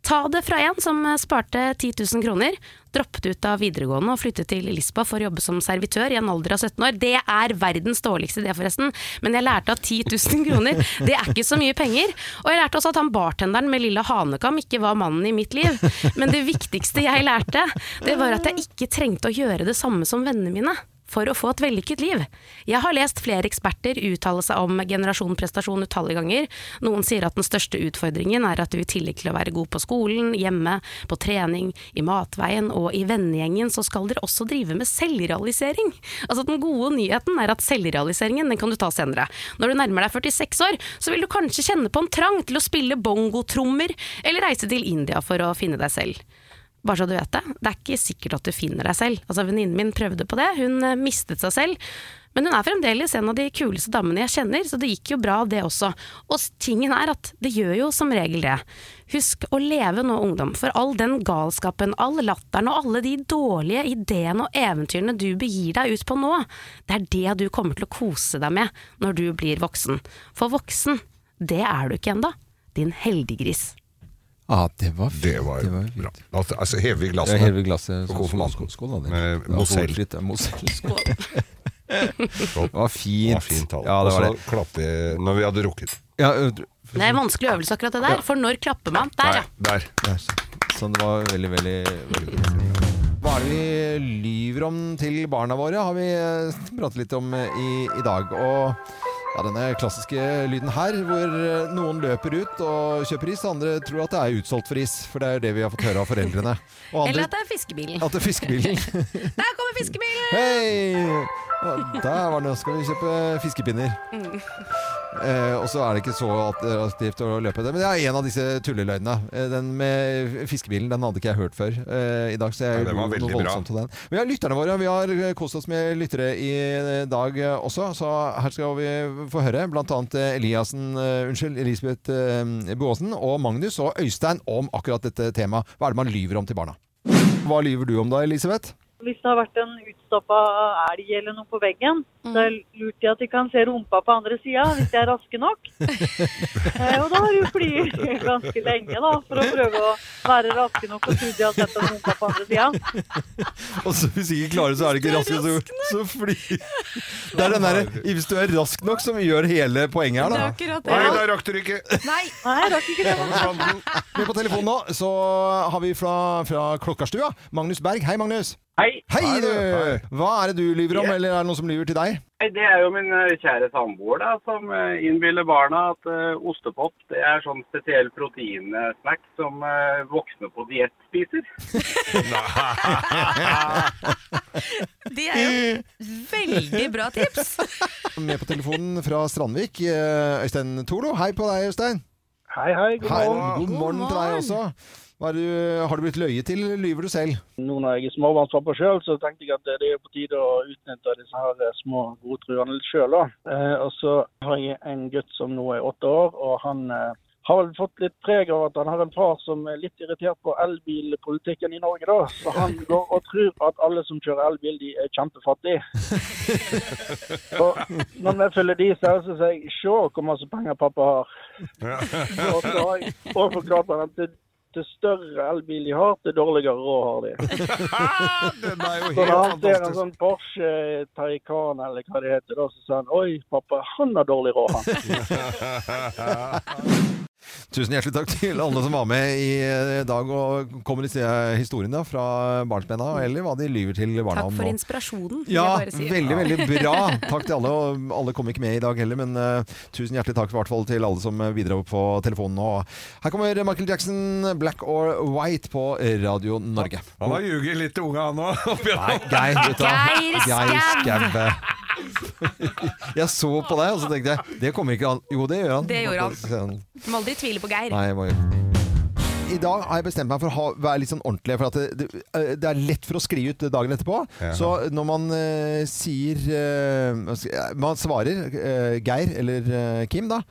Ta det fra en som sparte 10 000 kroner, droppet ut av videregående og flyttet til Lisboa for å jobbe som servitør i en alder av 17 år. Det er verdens dårligste idé, forresten, men jeg lærte at 10 000 kroner, det er ikke så mye penger. Og jeg lærte også at han bartenderen med lilla hanekam ikke var mannen i mitt liv. Men det viktigste jeg lærte, det var at jeg ikke trengte å gjøre det samme som vennene mine for å få et vellykket liv. Jeg har lest flere eksperter uttale seg om generasjon prestasjon utallige ganger. Noen sier at den største utfordringen er at du i tillegg til å være god på skolen, hjemme, på trening, i matveien og i vennegjengen, så skal dere også drive med selvrealisering. Altså Den gode nyheten er at selvrealiseringen den kan du ta senere. Når du nærmer deg 46 år, så vil du kanskje kjenne på en trang til å spille bongotrommer, eller reise til India for å finne deg selv. Bare så du vet det, det er ikke sikkert at du finner deg selv. Altså Venninnen min prøvde på det, hun eh, mistet seg selv. Men hun er fremdeles en av de kuleste damene jeg kjenner, så det gikk jo bra det også. Og tingen er at det gjør jo som regel det. Husk å leve nå, ungdom, for all den galskapen, all latteren og alle de dårlige ideene og eventyrene du begir deg ut på nå, det er det du kommer til å kose deg med når du blir voksen. For voksen, det er du ikke ennå. Din heldiggris. Ja, det var fint. Det var, bra. Altså, altså hever vi glassene. Ja, hever vi glasset. på konfirmanten. Skål, da. Med Mozell. Skål. Det var fint. Det var fint. Ja, det var Og så klappet vi når vi hadde rukket. Ja, Det er en vanskelig øvelse akkurat det der, for når klapper man? Der, ja. Der. Der, sånn, det var veldig, veldig, veldig fint. Hva er det vi lyver om til barna våre, har vi eh, pratet litt om eh, i, i dag. Og ja, denne klassiske lyden her, hvor eh, noen løper ut og kjøper is, andre tror at det er utsolgt for is. For det er det vi har fått høre av foreldrene. Andre, Eller at det er fiskebilen. at det er fiskebilen. Der kommer fiskebilen! Hei! Ja, Der var det. Nå skal vi kjøpe fiskepinner. Mm. Eh, og så er det ikke så attraktivt å løpe det. Men det er en av disse tulleløgnene. Eh, Den med fiskebilen den hadde ikke jeg hørt før eh, i dag. Så jeg Ja, lo veldig noe bra. voldsomt til den. Vi har lytterne våre. Vi har eh, kost oss med lyttere i eh, dag også. Så her skal vi få høre bl.a. Eliassen, unnskyld, Elisabeth Boasen og Magnus og Øystein om akkurat dette temaet. Hva er det man lyver om til barna? Hva lyver du om da, Elisabeth? Hvis det har vært en utstoppa elg eller noe på veggen, så er det lurt at de kan se rumpa på andre sida, hvis de er raske nok. Eh, og da har de flydd ganske lenge da, for å prøve å være raske nok og tro de har sett en rumpa på andre sida. Og så hvis ikke klarer det, så er det ikke raske, så, så flyr Det er den derre Hvis du er rask nok, som gjør hele poenget her, da. Nei, da rakk du ikke. Nei, Nei jeg rakk ikke det. Med på telefonen nå så har vi fra, fra Klokkarstua Magnus Berg. Hei, Magnus. Hei. Hei, Hei, du. Hva er det du lyver om, eller er det noen som lyver til deg? Nei, Det er jo min eh, kjære samboer da, som eh, innbiller barna at uh, ostepop det er sånn spesiell proteinsnack som uh, voksne på diett spiser. Det er jo veldig bra tips. Med på telefonen fra Strandvik, eh, Øystein Tolo. Hei på deg, Øystein. Hei, hei. God morgen. God morgen til deg også. Hva er du, har du blitt løyet til, eller lyver du selv? Nå når jeg er småbarnspappa sjøl, så tenkte jeg at det er på tide å utnytte disse her små små godtruene litt sjøl. Eh, og så har jeg en gutt som nå er åtte år, og han eh, har vel fått litt preg av at han har en far som er litt irritert på elbilpolitikken i Norge, da. Så han går og tror at alle som kjører elbil, de er kjempefattige. og når vi følger de, så sier jeg se hvor masse penger pappa har. Og så har jeg forklart han at det større elbil de har, det dårligere råd har de. Den er jo Så når han ser en sånn Porsche Taycan eller hva det heter, da, så sier han oi, pappa, han har dårlig råd, han. Tusen hjertelig takk til alle som var med i eh, dag og kommer i historiene fra barnsbena, eller hva de lyver til barna Takk for inspirasjonen. Ja, si. veldig, veldig bra. Takk til alle. og Alle kom ikke med i dag heller, men uh, tusen hjertelig takk i hvert fall til alle som eh, bidro på telefonen. Og her kommer Michael Jackson, 'Black or White' på Radio Norge. Han har ljuget litt til unga, han òg. Geir, vet? Geir Skau. Jeg så på deg, og så tenkte jeg det kommer ikke an. Jo, det gjør han. Det gjorde han. Du må aldri tvile på Geir. Nei, jeg må I dag har jeg bestemt meg for å ha, være litt sånn ordentlig. For at det, det, det er lett for å skli ut dagen etterpå. Ja. Så når man uh, sier eh, jeg- Man svarer uh, Geir eller eh, Kim da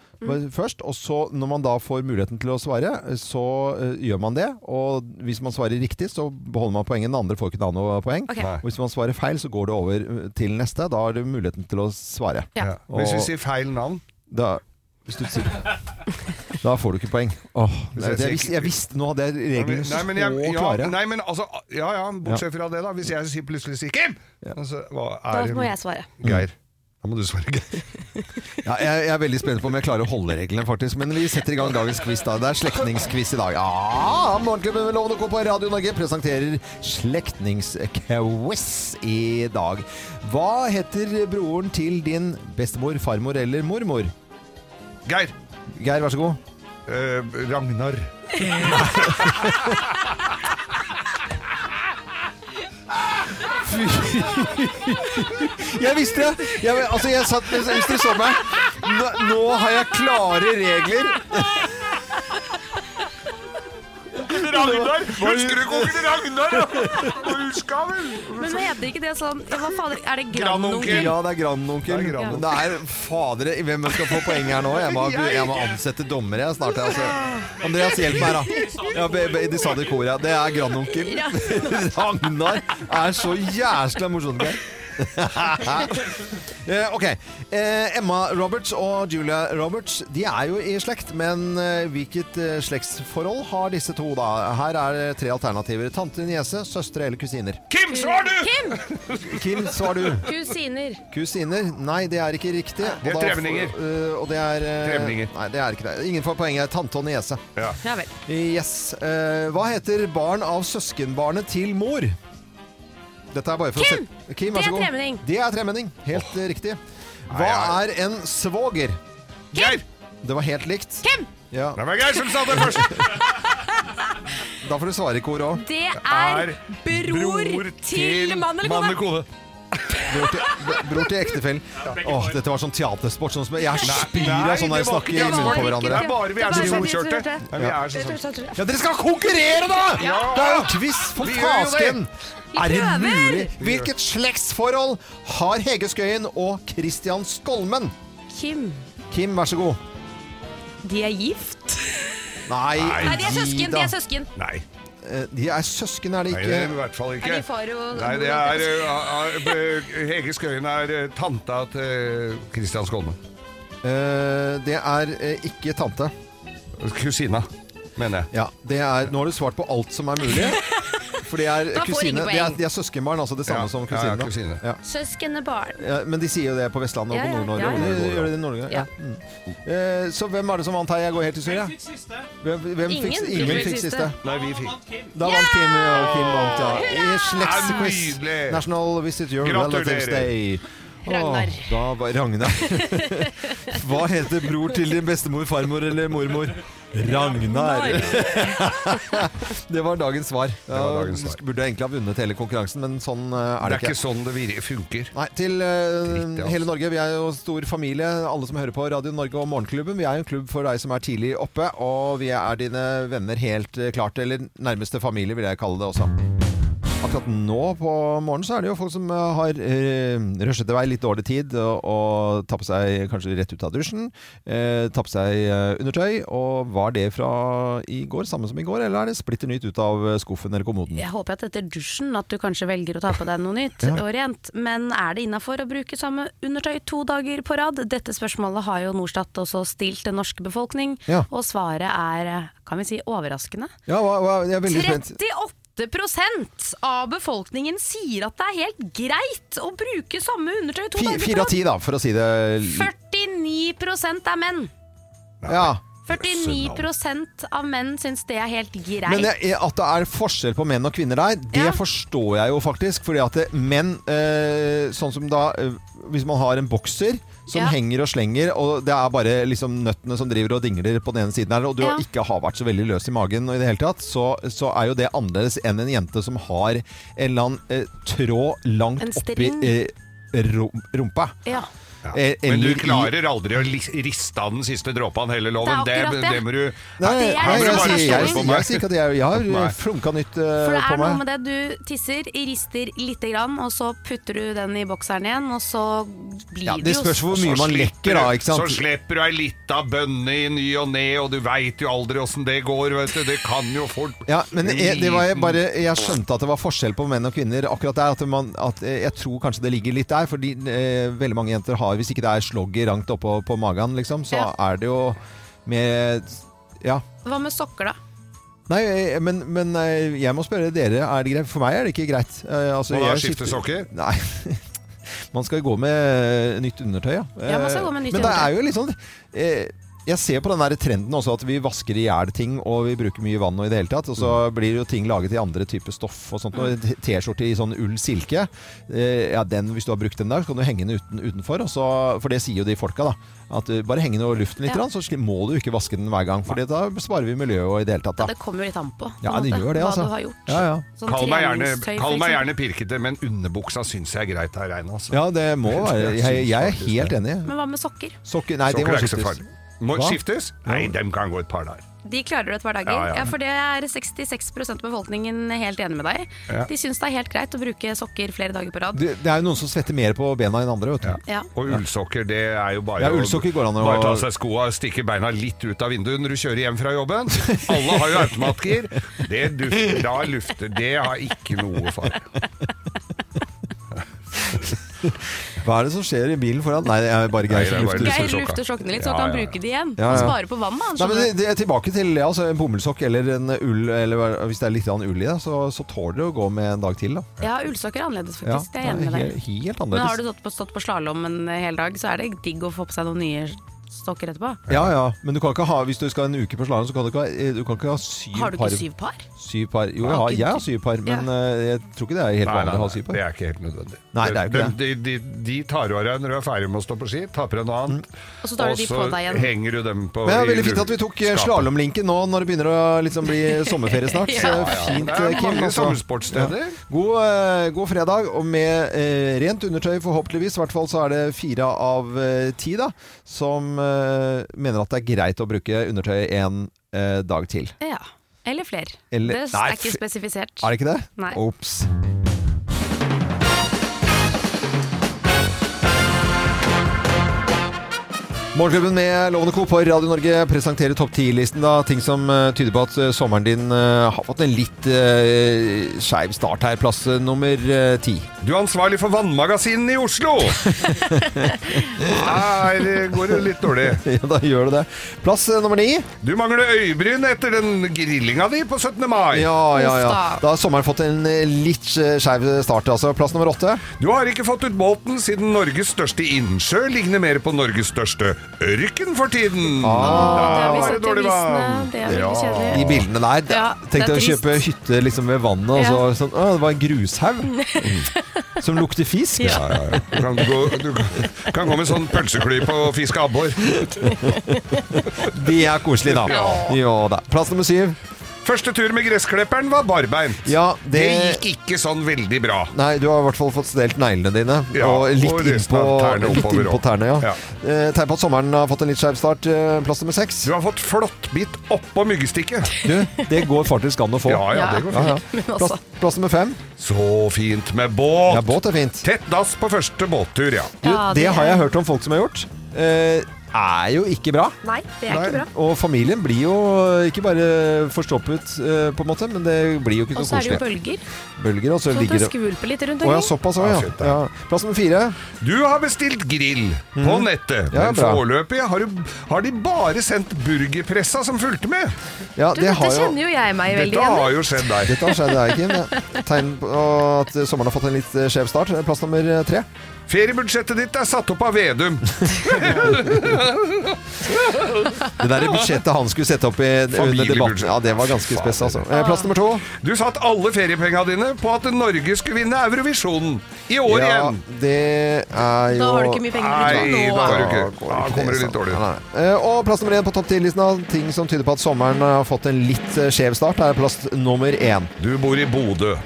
først. Og så når man da får muligheten til å svare, så eh, gjør man det. Og hvis man svarer riktig, så beholder man poenget. Den andre får ikke da noe poeng. Okay. Og hvis man svarer feil, så går det over eh, til neste. Da har du muligheten til å svare. Ja. Og- Hvis vi sier feil navn da, hvis du sier Da får du ikke poeng. Åh, nei, jeg det, jeg, visste, jeg visste Nå hadde jeg reglene Nei, men jeg, så ja, klare. Nei, men altså Ja ja, bortsett fra det, da. Hvis jeg sier, plutselig sier Kim! Altså, hva Da må jeg svare. Geir. Da må du svare Geir. Ja, jeg, jeg er veldig spent på om jeg klarer å holde reglene, faktisk. Men vi setter i gang dagens quiz. da Det er slektningsquiz i dag. Ja, Morgenklubben med Loven og Co. på Radio Norge presenterer slektningsquiz i dag. Hva heter broren til din bestemor, farmor eller mormor? Geir. Geir, vær så god. Eh, Ragnar. Jeg visste det! Jeg, altså, jeg satt, hvis dere så meg nå, nå har jeg klare regler. Ragnar! Husker du kokken Ragnar? Han vel? Men heter ikke det sånn Hva fader, er det Grandonkel. Ja, det er grandonkel. Men det er fader Hvem skal få poeng her nå? Jeg må, jeg må ansette dommere jeg, snart. Altså. Andreas, hjelp meg, da. Ja, be- be- de sa det i koret. ja. Det er grandonkel. Ragnar er så jæsla morsomt. Eh, ok. Eh, Emma Roberts og Julia Roberts De er jo i slekt, men eh, hvilket slektsforhold har disse to? da? Her er det tre alternativer. Tante, niese, søstre eller kusiner. Kim, svar du! Kim! Kim, svar du. Kusiner. Kusiner? Nei, det er ikke riktig. Det er Og trevninger. og det er Trevninger. Nei, det er ikke det. Ingen får poenget. Tante og niese. Ja. Ja vel. Yes. Eh, hva heter barn av søskenbarnet til mor? Dette er bare for Kim! å se Kim, vær Det er tremenning. Det er tremenning. Helt eh, riktig. Hva Nei, er en svoger? Geir! Det var helt likt. Kim! Ja, Det var Geir som sa det først! Da får du svare i kor òg. Det er bror, til mann eller Mann kone. Bror til, bror til ektefellen. Åh, dette var sånn teatersport. Sånn som jeg spyr av sånn når jeg snakker i munnen på hverandre. Det er bare vi er så storkjørte. Nei, vi er så sånn. Ja, dere skal konkurrere, da! Ja. Det er jo quiz, for fasken! Er det mulig? Hvilket slektsforhold har Hege Skøyen og Christian Skolmen? Kim. Kim, vær så god. De er gift. Nei, Nei, de er søsken. De er søsken. Nei. Eh, De er søsken, er de Nei, ikke? det er i hvert fall ikke. Er de far og- Nei, det er er uh, Hege Skøyen er tanta til Kristian Skolme. Uh, det er uh, ikke tante. Kusina, mener jeg. Ja, det er, nå har du svart på alt som er mulig. For de er kusine. De er, de er søskenbarn, altså det samme Ja, som ja, kusine. da. kusine. Ja. Søskenbarn. Ja, men de sier jo det på Vestlandet og Ja, på ja, Nord-Norge. ja, ja. De Gjør de det i Norge? Ja. Mm. Eh, så hvem er det som vant her? Jeg går helt til sør, jeg. Hvem, hvem Ingen. fikk, Ingen fikk siste. Nei, vi fikk Da vant Kim, og Kim vant, ja. I slektsquiz. National Visit Your. Relatives Day. Ragnar. Åh, da var Ragnar. Hva heter bror til din bestemor, farmor eller mormor? Ragnar. det var dagens svar. var dagens svar. Burde egentlig ha vunnet hele konkurransen, men sånn eh, er Det det er ikke sånn det funker. Nei, til uh, Dritt, ja. hele Norge. Vi er jo stor familie, alle som hører på Radio Norge og Morgenklubben. Vi er jo en klubb for deg som er tidlig oppe, og vi er dine venner helt eh, klart, eller nærmeste familie, vil jeg kalle det også. Akkurat nå på morgenen så er det jo folk som eh, har eh, rushet i vei litt dårlig tid og, og tar på seg kanskje rett ut av dusjen. Eh, tar på seg eh, undertøy. Og var det fra i går samme som i går, eller er det splitter nytt ut av eh, skuffen eller kommoden? Jeg håper at etter dusjen at du kanskje velger å ta på deg noe nytt Ja. og rent. Men er det innafor å bruke samme undertøy to dager på rad? Dette spørsmålet har jo Norstat også stilt den norske befolkning, Ja. og svaret er, kan vi si, overraskende. Ja, hva, hva, jeg er veldig spent. 38 av befolkningen sier at det er helt greit å bruke samme undertøy to dager Fire av ti, da, for å si det 49% er menn. Ja. 49% av menn syns det er helt greit. Men jeg, at det er forskjell på menn og kvinner der, det forstår jeg jo faktisk. Fordi at menn, eh, sånn som da eh, Hvis man har en bokser som Ja. henger og slenger, og det er bare liksom nøttene som driver og dingler på den ene siden her, og du Ja. ikke har vært så veldig løs i magen i det hele tatt, så, så er jo det annerledes enn en jente som har en eller annen eh, tråd langt oppi eh, rumpa. Ja. Eh, Men du klarer aldri å riste av den siste dråpen hele loven. Det er akkurat det. det må du Nei, Det er nei, jeg, jeg, bare sier, jeg, jeg, sier ikke at jeg, jeg har Nei. eh, flunka nytt eh, For det på er noe meg. med det du tisser, rister lite grann, og så putter du den i bokseren igjen, og så blir Ja, det det jo spørs hvor mye man lekker, da. du- ikke sant? Så slipper du ei lita bønne i ny og ne, og du veit jo aldri åssen det går, vet du. Det kan jo fort Ja, men jeg, det var jeg, bare, jeg skjønte at det var forskjell på menn og kvinner akkurat der. At man, at eh, jeg tror kanskje det ligger litt der, fordi eh, veldig mange jenter har Hvis ikke det er sloggy rangt oppå på magen, liksom, så Ja. er det jo med Ja. Hva med sokker, da? Nei, eh, men, men eh, jeg må spørre dere, er det greit? For meg er det ikke greit. Eh, altså, Må da skifte sokker? Nei. Man skal gå med nytt undertøy, ja. Ja, man skal gå med nytt Men det undertøy. er jo litt sånn eh, jeg ser på den der trenden også at vi vasker i hjel ting, og vi bruker mye vann og i det hele tatt. Og så blir jo ting laget i andre typer stoff og sånt. Og Mm. T-skjorte i sånn ull-silke. Eh, ja, den, hvis du har brukt den der, så kan du henge den uten, utenfor. Og så, for det sier jo de folka, da. At uh, bare henge den over luften litt, Ja. så må du ikke vaske den hver gang. For da sparer vi miljøet og i det hele tatt, Ja, det kommer jo litt an på, på Ja, det måte, gjør det, altså. hva du har gjort. Ja, ja. Sånn Kall meg gjerne, kall meg gjerne pirkete, men underbuksa syns jeg er greit her reine. Altså. Ja, det må være Jeg, jeg er helt enig. Men hva med sokker? Sokker Nei, det Sokker må er ikke så farlig. Må Hva? skiftes? Nei, dem kan gå et par dager. De klarer du et par dager. Ja, Ja, ja. For det er 66 av befolkningen helt enig med deg. Ja. De syns det er helt greit å bruke sokker flere dager på rad. Det, det er jo noen som svetter mer på bena enn andre, vet du. Ja. Og ullsokker, det er jo bare Ja, ullsokker går an å- Bare ta seg skoa, stikke beina litt ut av vinduet når du kjører hjem fra jobben. Alle har jo automatgir. Det dufter, da lufter Det har ikke noe fare. Hva er det som skjer i bilen foran? Nei, det er bare Geir som er lufter. Geir lufter sokkene litt, så kan han kan ja, ja. bruke de igjen. Ja, Og ja. spare på vannet. Nei, men det, er tilbake til ja, altså, en bomullsokk eller en ull, eller hvis det er litt ull i det, så, så tåler det å gå med en dag til. Da. Ja, ullsokker er annerledes, Ja, faktisk. det er jeg enig med helt, deg. helt Men har du stått på, stått på slalåm en hel dag, så er det digg å få på seg noen nye stokker etterpå. Ja, ja, men du kan ikke ha, hvis du skal en uke på slalåm, så kan du ikke ha, eh, du kan ikke ha syv Har du par. ikke syv par? Syv par. Jo, jeg Har jeg har syv par, men eh, jeg tror ikke det er helt Nei, vanlig nei, å ha syv par. det er ikke helt nødvendig. Nei, det er ikke de, de, de, de tar av deg når du er ferdig med å stå på ski, tar på deg noe annet, Og så og igjen. henger du dem på Men det er veldig fint at vi tok eh, slalåmlinken nå når det begynner å liksom bli sommerferie snart. Ja, ja, fint, det er Kim. mange altså. sommersportssteder. Ja. God, uh, god fredag, og med uh, rent undertøy forhåpentligvis. I hvert fall så er det fire av ti da, som mener at det er greit å bruke undertøy en eh, dag til. Ja. Eller flere. Eller- det Nei, er ikke spesifisert. Er det ikke det? Ops. Morgenklubben med Lovende Co. på Radio Norge presenterer topp 10-listen. da, Ting som eh, tyder på at eh, sommeren din eh, har fått en litt uh, skeiv start her. Plass nummer ti. Du er ansvarlig for vannmagasinene i Oslo! Her går det litt dårlig. ja, da gjør det det. Plass nummer ni. Du mangler øyebryn etter den grillinga di på 17. mai. Ja, ja, ja. Da har sommeren fått en litt skeiv start. altså. Plass nummer åtte. Du har ikke fått ut båten siden Norges største innsjø ligner mer på Norges største ørken for tiden. Ah. Det er dårlig vann. Det er veldig kjedelig. De bildene der. Ja, Tenk deg å kjøpe hytte liksom ved vannet, og så sånn Å, det var en grushaug. Som lukter fisk. Ja, ja, ja. Du, kan gå, du kan gå med sånn pølseklype og fiske abbor. De er koselige, da. Jo da. Plass nummer syv. Første tur med gressklipperen var barbeint. Ja, det... det- gikk ikke sånn veldig bra. Nei, du har i hvert fall fått stelt neglene dine. Ja, og litt og innpå tærne litt oppover innpå tærne. Ja. Ja. Eh, Tegn på at sommeren har fått en litt skeiv start. Eh, Plass nummer seks. Du har fått flåttbitt oppå myggestikket. Du, det går faktisk an å få. Ja, ja, det går fint. Men Plass, altså, plass nummer fem. Så fint med båt. Ja, båt er fint. Tett dass på første båttur, ja. Du, det det har jeg hørt om folk som har gjort. Eh, er jo ikke bra. nei, det er Nei. ikke bra. Og familien blir jo ikke bare forstoppet, eh, på en måte, men det blir jo ikke Og så så er det jo koselig. bølger, Bølger, og så så det ligger det skvulper litt rundt Å ja, omkring. såpass òg, Ja, ja. fint, det. ja. Plass nummer fire. Du har bestilt grill på nettet, Ja, men bra. foreløpig har, du, har de bare sendt burgerpressa som fulgte med. Ja, Du, det dette har jo kjenner jo jeg meg veldig Dette igjen har jo skjedd deg. Dette har skjedd deg, Kim. Det Tegn på at sommeren har fått en litt eh, skjev start. Plass nummer eh, tre. Feriebudsjettet ditt er satt opp av Vedum. Det der budsjettet han skulle sette opp i, under debatten, ja, det var ganske spes, altså. Eh, Plass nummer to. Du satt alle feriepengene dine på at Norge skulle vinne Eurovisjonen i år Ja, igjen. det er jo Da har du ikke mye penger Nei, bruke da har du ikke. Da kommer det litt dårlig ut. Eh, Og plass nummer én på topp 10-listen av ting som tyder på at sommeren har fått en litt eh, skjev start, er plass nummer én. Du bor i Bodø.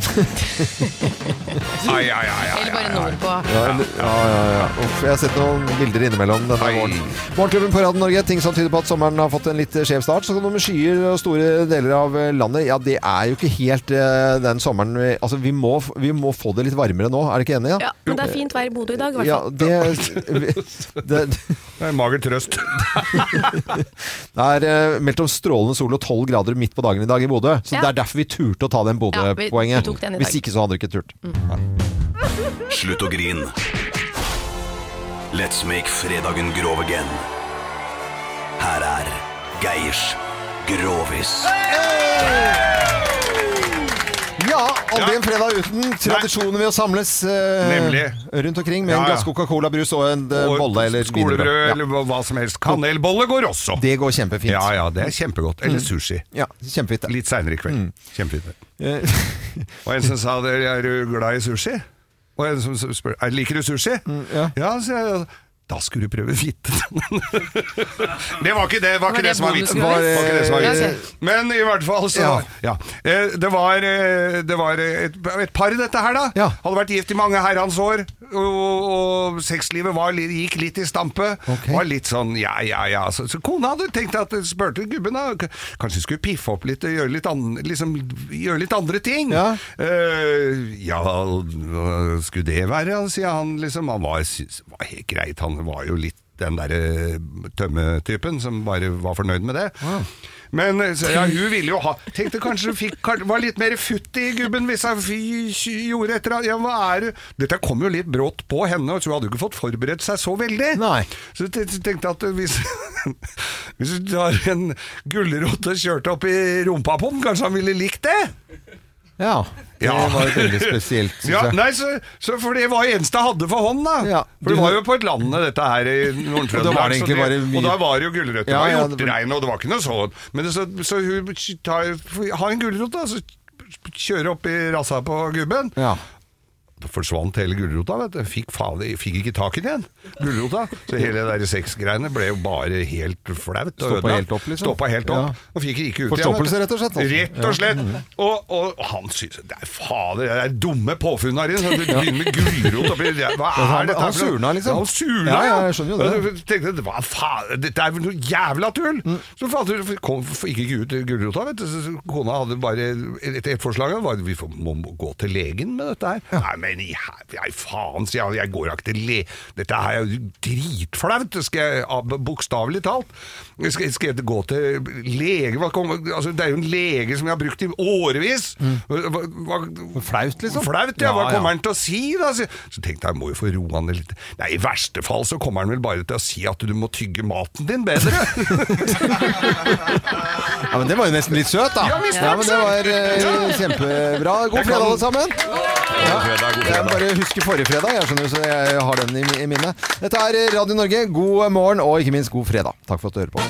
Ai, ai, ai, ai, Eller bare nordpå. Ja, ja, ja, ja. Uff, jeg har sett noen bilder innimellom denne våren. Morgenklubben på Radio Norge, ting som tyder på at sommeren har fått en litt skjev start. Så kommer skyer og store deler av eh, landet. Ja, det er jo ikke helt eh, den sommeren vi, Altså, vi må, vi må få det litt varmere nå, er du ikke enig? Ja, men det er fint vær i Bodø i dag, i hvert Ja, det, det, det, Det er en mager trøst. det er eh, meldt om strålende sol og 12 grader midt på dagen i dag i Bodø. Så Ja. det er derfor vi turte å ta den Bodø-poenget. Hvis ikke så hadde vi ikke turt. Slutt å grin. Let's make fredagen grov again. Her er Geirs Grovis. Ja, aldri en fredag uten tradisjoner ved å samles eh, Nemlig. rundt omkring med Ja, en ja. glass Coca-Cola-brus og en eh, bolle eller skolebrød wienerbrød. Eller hva- hva som helst. Kanelbolle går også. Det går kjempefint. Ja, ja, det er kjempegodt. Eller sushi. Ja, kjempefint. det. Litt seinere i kveld. Kjempefint. Eh, Og en som sa det, er du glad i sushi? Og en som spør er, liker du sushi? Mm, ja. ja, så jeg, da skulle du prøve fitte. det var ikke det, var ikke det det som var vitsen. Var, var ikke det som var vitsen. Men i hvert fall så Ja. ja. Eh, Det var, eh, det var et, et par, dette her, da. Ja. Hadde vært gift i mange herrens år, og, og sexlivet var, gikk litt i stampe. Okay. Var litt sånn ja, ja, ja. Så, så kona hadde tenkt at spurte gubben da, kanskje skulle piffe opp litt og gjøre litt, an, liksom, gjøre litt andre ting. Ja. Uh, ja, skulle det være, sier han liksom. Han var, var helt greit, han var jo litt den derre tømmetypen som bare var fornøyd med det. Men eh, ja, hun ville jo ha Tenkte kanskje hun fikk, var litt mer futt i gubben hvis hun gjorde etter. Ja, hva er det? Dette kom jo litt brått på henne, så hun hadde jo ikke fått forberedt seg så veldig. Nei. Så jeg tenkte at hvis, hvis du tar en gulrot og kjørte opp i rumpa på den, kanskje han ville likt det? Ja. Det Ja. var veldig spesielt, syns Ja, jeg. nei, så, så For det var det eneste jeg hadde for hånd, da. For det var jo på et land, dette her i Og da var Nord-Trøndelag. det så egentlig bare Og da var det jo gulrøtter. Ja, det ja, var det var- hjorterein, og det var ikke noe sånn. Men det, så, så hun tar, har en gulrot, da, så kjører opp i rassa på gubben. Ja. Forsvant hele gulrota, vet du. Fikk, faen, fikk ikke tak i den. Gulrota. Så hele der sexgreiene ble jo bare helt flaut. Stoppa helt opp, liksom? Stoppa helt opp. Ja. Og fikk ikke ut Forstoppelse, rett og slett, altså. Rett og slett. Ja. Og, og han syns det er fader, det er dumme påfunn her inne. Du begynner med gulrot oppi Hva er han- dette? han surna, liksom. Han surna, Ja, ja, jeg skjønner jo det. Og jeg tenkte, hva faen, dette er noe jævla tull! Mm. Så fader, kom, gikk ikke ut gulrota, vet du. Så kona hadde bare et, et forslag var at vi må gå til legen med dette her. Nei, men i her- jeg faen, sier jeg, jeg går ikke til le... Dette er jo dritflaut, skal jeg, bokstavelig talt. Skal, skal jeg gå til lege? Altså, det er jo en lege som jeg har brukt i årevis. Hva, hva, Flaut, liksom? Flaut, ja. Hva Ja, ja. kommer han til å si, da? Så tenkte jeg, må jo få roa ned litt. Nei, i verste fall så kommer han vel bare til å si at du må tygge maten din bedre. Ja, men Det var jo nesten litt søt, da. Ja, Ja, men Det var uh, kjempebra. God fredag, alle sammen. God Jeg bare husker forrige fredag, jeg skjønner, så jeg har den i, i minnet. Dette er Radio Norge. God morgen og ikke minst god fredag. Takk for at du hører på.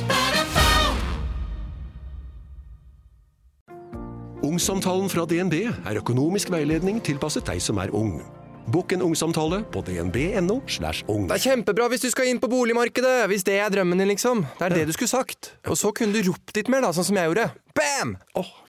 Ungsamtalen fra DNB er økonomisk veiledning tilpasset deg som er ung. Bokk en ungsamtale på dnb.no. slash ung. Det er kjempebra hvis du skal inn på boligmarkedet, hvis det er drømmen din, liksom. Det er det du skulle sagt. Og så kunne du ropt litt mer, da, sånn som jeg gjorde. Bam! Åh,